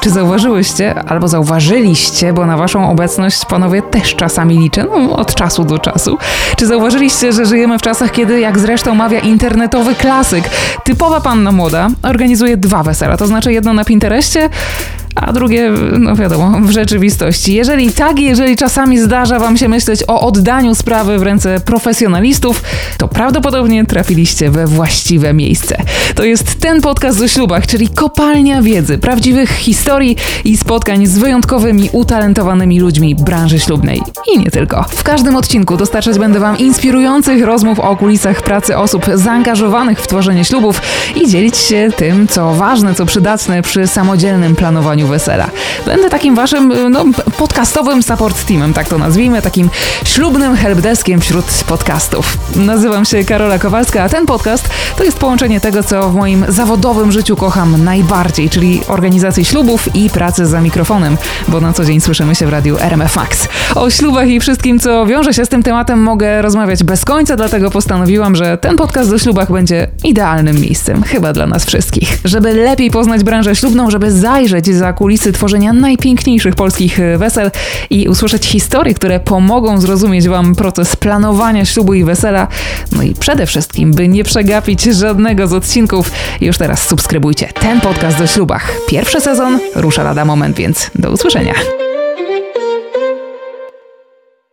Czy zauważyłyście, albo zauważyliście, bo na waszą obecność panowie też czasami liczę, no, od czasu do czasu. Czy zauważyliście, że żyjemy w czasach, kiedy, jak zresztą mawia internetowy klasyk, typowa panna młoda organizuje dwa wesela, to znaczy jedno na Pinterestie, a drugie, no wiadomo, w rzeczywistości. Jeżeli tak, jeżeli czasami zdarza Wam się myśleć o oddaniu sprawy w ręce profesjonalistów, to prawdopodobnie trafiliście we właściwe miejsce. To jest ten podcast o ślubach, czyli kopalnia wiedzy, prawdziwych historii i spotkań z wyjątkowymi, utalentowanymi ludźmi branży ślubnej. I nie tylko. W każdym odcinku dostarczać będę Wam inspirujących rozmów o kulisach pracy osób zaangażowanych w tworzenie ślubów i dzielić się tym, co ważne, co przydatne przy samodzielnym planowaniu wesela. Będę takim waszym no, podcastowym support teamem, tak to nazwijmy, takim ślubnym helpdeskiem wśród podcastów. Nazywam się Karola Kowalska, a ten podcast to jest połączenie tego, co w moim zawodowym życiu kocham najbardziej, czyli organizacji ślubów i pracy za mikrofonem, bo na co dzień słyszymy się w radiu RMF Max. O ślubach i wszystkim, co wiąże się z tym tematem, mogę rozmawiać bez końca, dlatego postanowiłam, że ten podcast o ślubach będzie idealnym miejscem, chyba dla nas wszystkich. Żeby lepiej poznać branżę ślubną, żeby zajrzeć za kulisy tworzenia najpiękniejszych polskich e, wesel i usłyszeć historie, które pomogą zrozumieć Wam proces planowania ślubu i wesela. No i przede wszystkim, by nie przegapić żadnego z odcinków, już teraz subskrybujcie ten podcast o ślubach. Pierwszy sezon rusza lada moment, więc do usłyszenia.